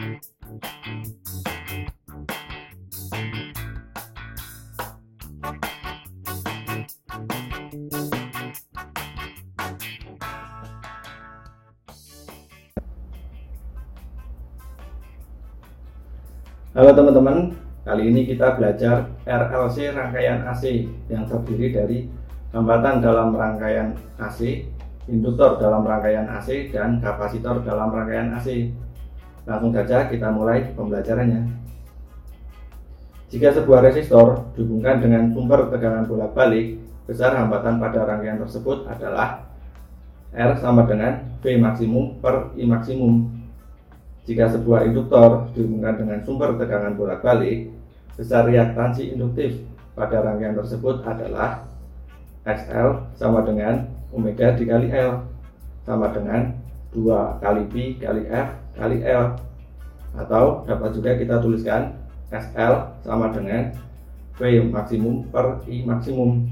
Halo teman-teman, kali ini kita belajar RLC rangkaian AC yang terdiri dari hambatan dalam rangkaian AC, induktor dalam rangkaian AC, dan kapasitor dalam rangkaian AC. Langsung saja kita mulai pembelajarannya. Jika sebuah resistor dihubungkan dengan sumber tegangan bolak-balik, besar hambatan pada rangkaian tersebut adalah R sama dengan V maksimum per I maksimum jika sebuah induktor dihubungkan dengan sumber tegangan bolak-balik, besar reaktansi induktif pada rangkaian tersebut adalah XL sama dengan omega dikali L sama dengan 2 kali P kali F kali L. Atau dapat juga kita tuliskan SL sama dengan V maksimum per I maksimum.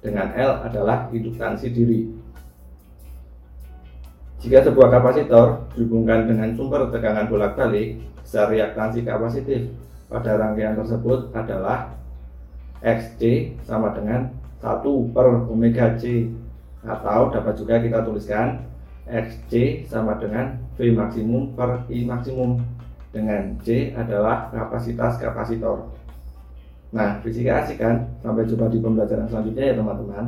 Dengan L adalah induktansi diri. Jika sebuah kapasitor dihubungkan dengan sumber tegangan bolak-balik, besar reaktansi kapasitif pada rangkaian tersebut adalah XC sama dengan 1 per omega C. Atau dapat juga kita tuliskan XC sama dengan V maksimum per I maksimum dengan C adalah kapasitas kapasitor. Nah, fisika asik kan? Sampai jumpa di pembelajaran selanjutnya ya teman-teman.